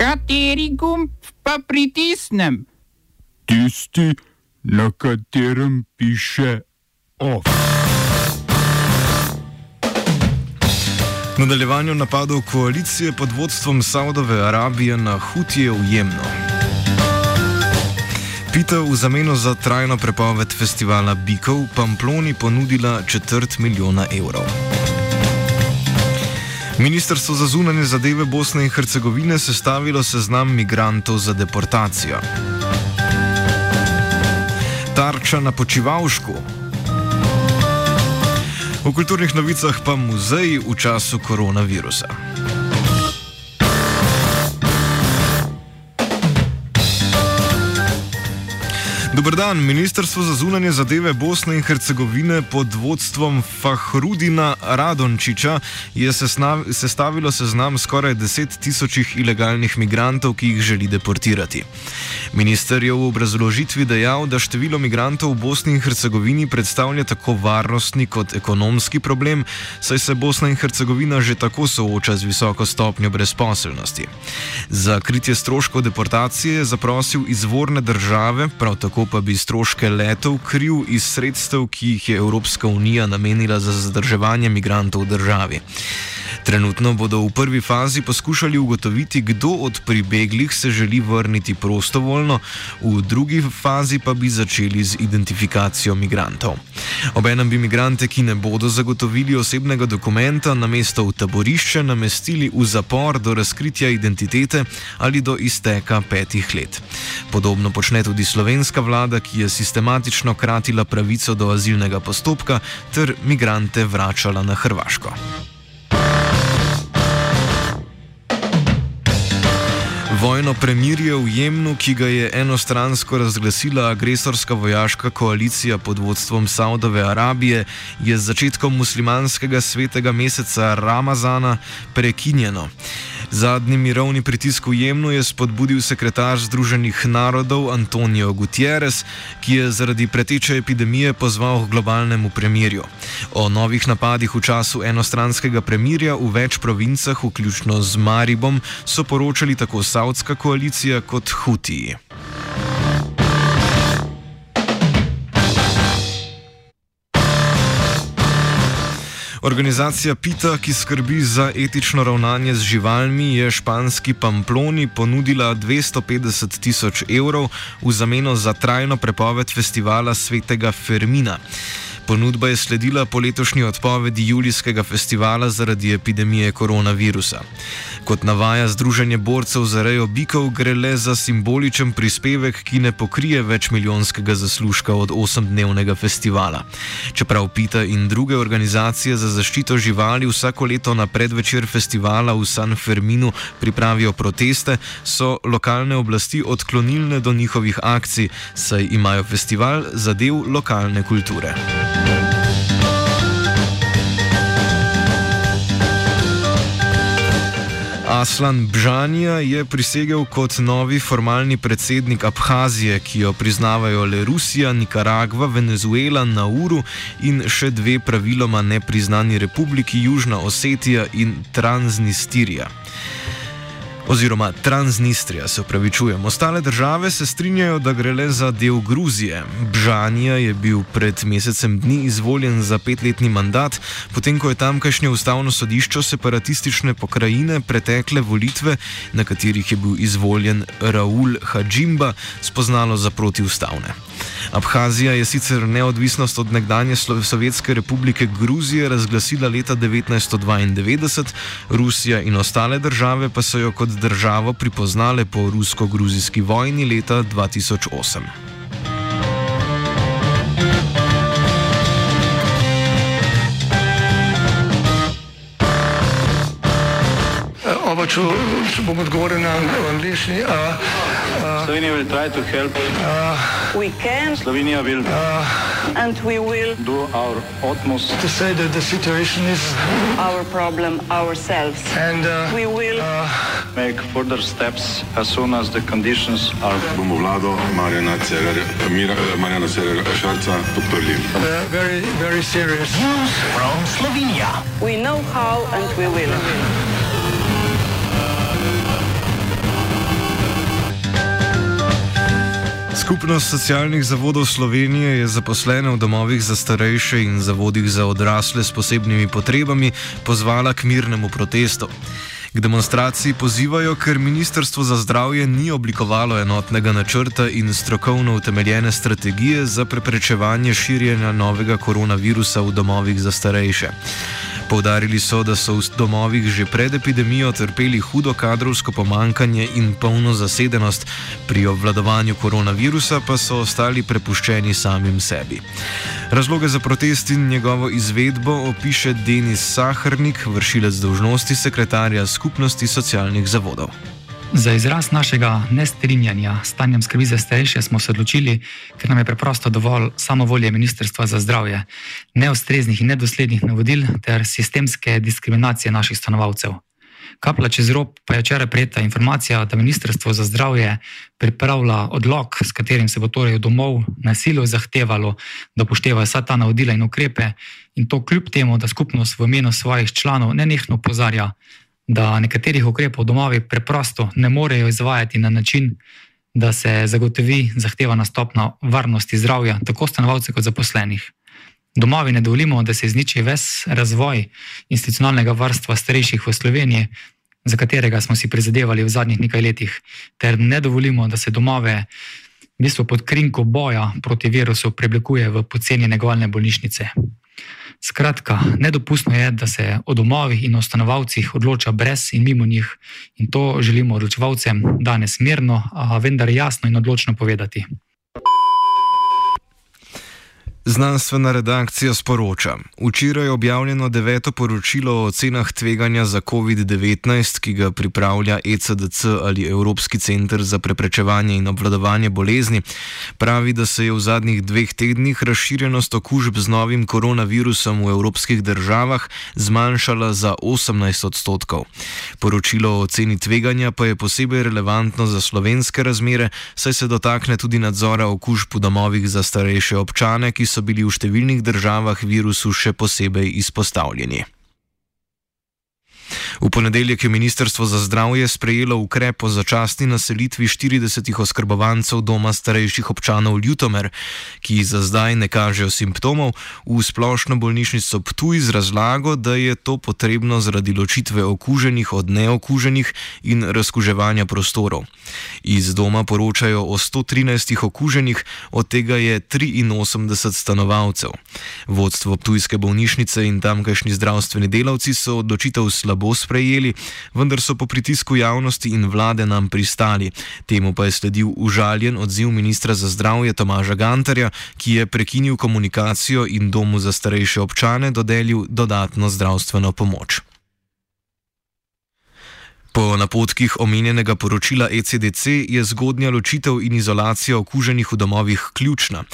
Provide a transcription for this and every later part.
Kateri gumb pa pritisnem? Tisti, na katerem piše OF. Nadaljevanju napadov koalicije pod vodstvom Saudove Arabije na Hutije v Jemnu. Pita v zameno za trajno prepoved festivala Bikov Pamploni ponudila četrt milijona evrov. Ministrstvo za zunanje zadeve Bosne in Hercegovine sestavilo seznam migrantov za deportacijo. Tarča na počivalšku. V kulturnih novicah pa muzeji v času koronavirusa. Dobr dan. Ministrstvo za zunanje zadeve Bosne in Hercegovine pod vodstvom Fahrudina Radončiča je sestavilo seznam skoraj 10 tisočih ilegalnih migrantov, ki jih želi deportirati. Minister je v obrazložitvi dejal, da število migrantov v Bosni in Hercegovini predstavlja tako varnostni kot ekonomski problem, saj se Bosna in Hercegovina že tako sooča z visoko stopnjo brezposelnosti. Za kritje stroškov deportacije je zaprosil izvorne države, prav tako pa bi stroške letov kril iz sredstev, ki jih je Evropska unija namenila za zadrževanje migrantov v državi. Trenutno bodo v prvi fazi poskušali ugotoviti, kdo od pribeglih se želi vrniti prostovoljno, v drugi fazi pa bi začeli z identifikacijo migrantov. Obenem bi migrante, ki ne bodo zagotovili osebnega dokumenta, na mesto v taborišče namestili v zapor do razkritja identitete ali do izteka petih let. Podobno počne tudi slovenska vlada, ki je sistematično kratila pravico do azilnega postopka ter migrante vračala na Hrvaško. Vojno premirje v Jemnu, ki ga je enostransko razglasila agresorska vojaška koalicija pod vodstvom Saudove Arabije, je z začetkom muslimanskega svetega meseca Ramazana prekinjeno. Zadnji mirovni pritisk v Jemnu je spodbudil sekretar Združenih narodov Antonijo Gutierrez, ki je zaradi preteče epidemije pozval k globalnemu premirju. O novih napadih v času enostranskega premirja v več provincah, vključno z Maribom, so poročali tako Saudska koalicija kot Hutiji. Organizacija PITA, ki skrbi za etično ravnanje z živalmi, je španski Pamploni ponudila 250 tisoč evrov v zameno za trajno prepoved festivala svetega Fermina. Ponudba je sledila po letošnji odpovedi julijskega festivala zaradi epidemije koronavirusa. Kot navaja Združenje borcev za rejo bikov, gre le za simboličen prispevek, ki ne pokrije več milijonskega zaslužka od osemdnevnega festivala. Čeprav PITA in druge organizacije za zaščito živali vsako leto na predvečer festivala v San Ferminu pripravijo proteste, so lokalne oblasti odklonilne do njihovih akcij, saj imajo festival za del lokalne kulture. Aslan Bžanja je prisegel kot novi formalni predsednik Abhazije, ki jo priznavajo le Rusija, Nikaragva, Venezuela, Nauru in še dve praviloma nepriznani republiki Južna Osetija in Transnistirija oziroma Transnistrija, se upravičujem. Ostale države se strinjajo, da gre le za del Gruzije. Bžanja je bil pred mesecem dni izvoljen za petletni mandat, potem ko je tamkajšnje ustavno sodišče separatistične pokrajine pretekle volitve, na katerih je bil izvoljen Raul Hadžimba, spoznalo za protiustavne. Abhazija je sicer neodvisnost od nekdanje Sovjetske republike Gruzije razglasila leta 1992, Rusija in ostale države pa so jo kot državo pripoznale po rusko-gruzijski vojni leta 2008. Oba, če, če bom odgovoril na angliški. Slovenia will try to help. Uh, we can. Slovenia will. Uh, and we will do our utmost to say that the situation is our problem ourselves. And uh, we will uh, make further steps as soon as the conditions are. Bomo vlado Marjana Cererja Šarca podprli. Very, very serious. News from Slovenia. We know how and we will. Skupnost socialnih zavodov Slovenije je zaposlene v domovih za starejše in zavodih za odrasle s posebnimi potrebami pozvala k mirnemu protestu. K demonstraciji pozivajo, ker Ministrstvo za zdravje ni oblikovalo enotnega načrta in strokovno utemeljene strategije za preprečevanje širjenja novega koronavirusa v domovih za starejše. Poudarili so, da so v domovih že pred epidemijo trpeli hudo kadrovsko pomankanje in polno zasedenost, pri obvladovanju koronavirusa pa so ostali prepuščeni samim sebi. Razloge za protest in njegovo izvedbo opiše Denis Sahrnik, vršilec dolžnosti sekretarja Skupnosti socialnih zavodov. Za izraz našega nestrinjanja s stanjem skrbi za starejše smo se odločili, ker nam je preprosto dovolj samovolje Ministrstva za zdravje, neustreznih in nedoslednih navodil ter sistemske diskriminacije naših stanovalcev. Kapla čez rob pa je včeraj prejeta informacija, da Ministrstvo za zdravje pripravlja odlog, s katerim se bo torej domov na silo zahtevalo, da upoštevajo vsa ta navodila in ukrepe, in to kljub temu, da skupnost v imenu svojih članov nenehno opozarja, da nekaterih ukrepov domovi preprosto ne morejo izvajati na način, da se zagotovi zahtevana stopna varnosti zdravja tako stanovalcev kot zaposlenih. Domovi ne dovolimo, da se izniči ves razvoj institucionalnega varstva starejših v Sloveniji, za katerega smo si prizadevali v zadnjih nekaj letih, ter ne dovolimo, da se domove v bistvu pod krinko boja proti virusu preoblikuje v poceni negovalne bolnišnice. Skratka, nedopustno je, da se o domovih in o stanovalcih odloča brez in mimo njih, in to želimo odločevalcem danes mirno, a vendar jasno in odločno povedati. Znanstvena redakcija sporoča: Včeraj je objavljeno deveto poročilo o ocenah tveganja za COVID-19, ki ga pripravlja ECDC ali Evropski center za preprečevanje in obvladovanje bolezni. Pravi, da se je v zadnjih dveh tednih razširjenost okužb z novim koronavirusom v evropskih državah zmanjšala za 18 odstotkov. Poročilo o oceni tveganja pa je posebej relevantno za slovenske razmere, saj se dotakne tudi nadzora okužb v domovih za starejše občane, ki so bili v številnih državah virusu še posebej izpostavljeni. V ponedeljek je Ministrstvo za zdravje sprejelo ukrep o začasni naselitvi 40 oskrbovancev doma starejših občanov Ljutomer, ki za zdaj ne kažejo simptomov, v splošno bolnišnico Ptuj z razlago, da je to potrebno zaradi ločitve okuženih od neokuženih in razkuževanja prostorov. Iz doma poročajo o 113 okuženih, od tega je 83 stanovalcev. Vodstvo Ptujske bolnišnice in tamkajšnji zdravstveni delavci so odločitev slabo sprejeli, vendar so po pritisku javnosti in vlade nam pristali. Temu pa je sledil užaljen odziv ministra za zdravje Tomaža Gantarja, ki je prekinil komunikacijo in domu za starejše občane dodelil dodatno zdravstveno pomoč. Po napotkih omenjenega poročila ECDC je zgodnja ločitev in izolacija okuženih v domovih ključna.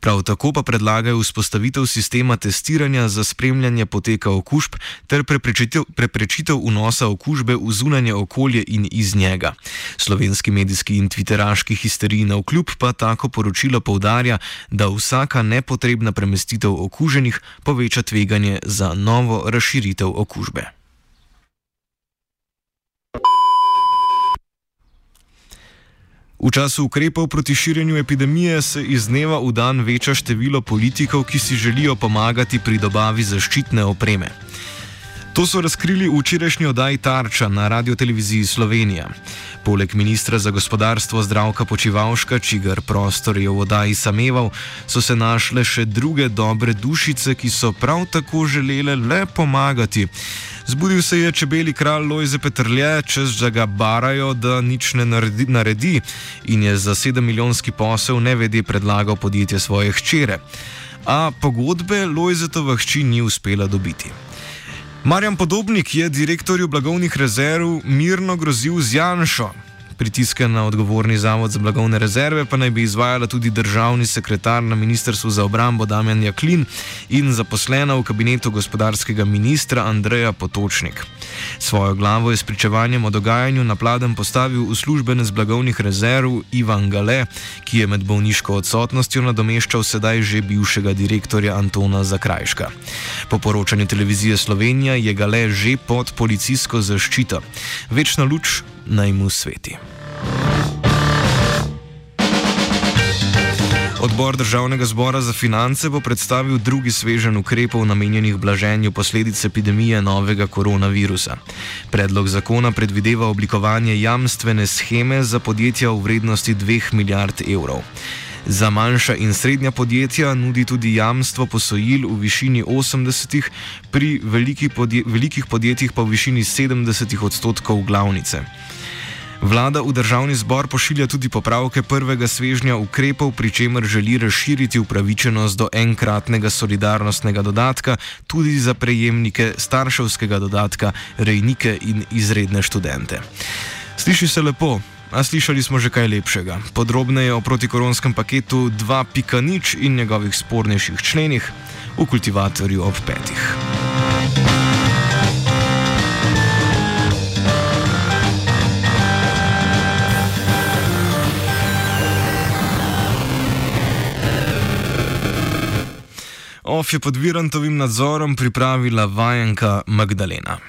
Prav tako pa predlagajo vzpostavitev sistema testiranja za spremljanje poteka okužb ter preprečitev, preprečitev vnosa okužbe v zunanje okolje in iz njega. Slovenski medijski in twitteraški histeriji na vkljub pa tako poročilo povdarja, da vsaka nepotrebna premestitev okuženih poveča tveganje za novo razširitev okužbe. V času ukrepov proti širjenju epidemije se iz dneva v dan veča število politikov, ki si želijo pomagati pri dobavi zaščitne opreme. To so razkrili v včerajšnji oddaji Tarča na Radio Televiziji Slovenija. Poleg ministra za gospodarstvo zdravka Počivalška, čigar prostor je v oddaji sameval, so se našle še druge dobre dušice, ki so prav tako želele le pomagati. Zbudil se je čebeli kralj Lojze Petrlje, čez da ga barajo, da nič ne naredi, naredi in je za 7 milijonski posel nevedi predlagal podjetje svoje hčere. A pogodbe Lojzetova hči ni uspela dobiti. Marjan Podobnik je direktorju blagovnih rezerv mirno grozil z Janšo. Pritiske na odgovorni zavod za blagovne rezerve pa naj bi izvajala tudi državni sekretar na Ministrstvu za obrambo Damjan Jaklin in zaposlena v kabinetu gospodarskega ministra Andreja Potočnik. Svojo glavo je s pričevanjem o dogajanju na pladem postavil uslužbenec blagovnih rezerv Ivan Gale, ki je med bolniško odsotnostjo nadomeščal sedaj že bivšega direktorja Antona Zakrajška. Po poročanju televizije Slovenija je Gale že pod policijsko zaščito. Večna luč naj mu sveti. Odbor državnega zbora za finance bo predstavil drugi svežen ukrepov namenjenih blaženju posledic epidemije novega koronavirusa. Predlog zakona predvideva oblikovanje jamstvene scheme za podjetja v vrednosti 2 milijard evrov. Za manjša in srednja podjetja nudi tudi jamstvo posojil v višini 80, pri veliki podje velikih podjetjih pa v višini 70 odstotkov glavnice. Vlada v državni zbor pošilja tudi popravke prvega svežnja ukrepov, pri čemer želi razširiti upravičenost do enkratnega solidarnostnega dodatka tudi za prejemnike starševskega dodatka, rejnike in izredne študente. Sliši se lepo. A slišali smo že kaj lepšega. Podrobneje o protikoronskem paketu 2.0 in njegovih spornejših členih v kultivatorju ob petih. OF je pod Virantovim nadzorom pripravila vajenka Magdalena.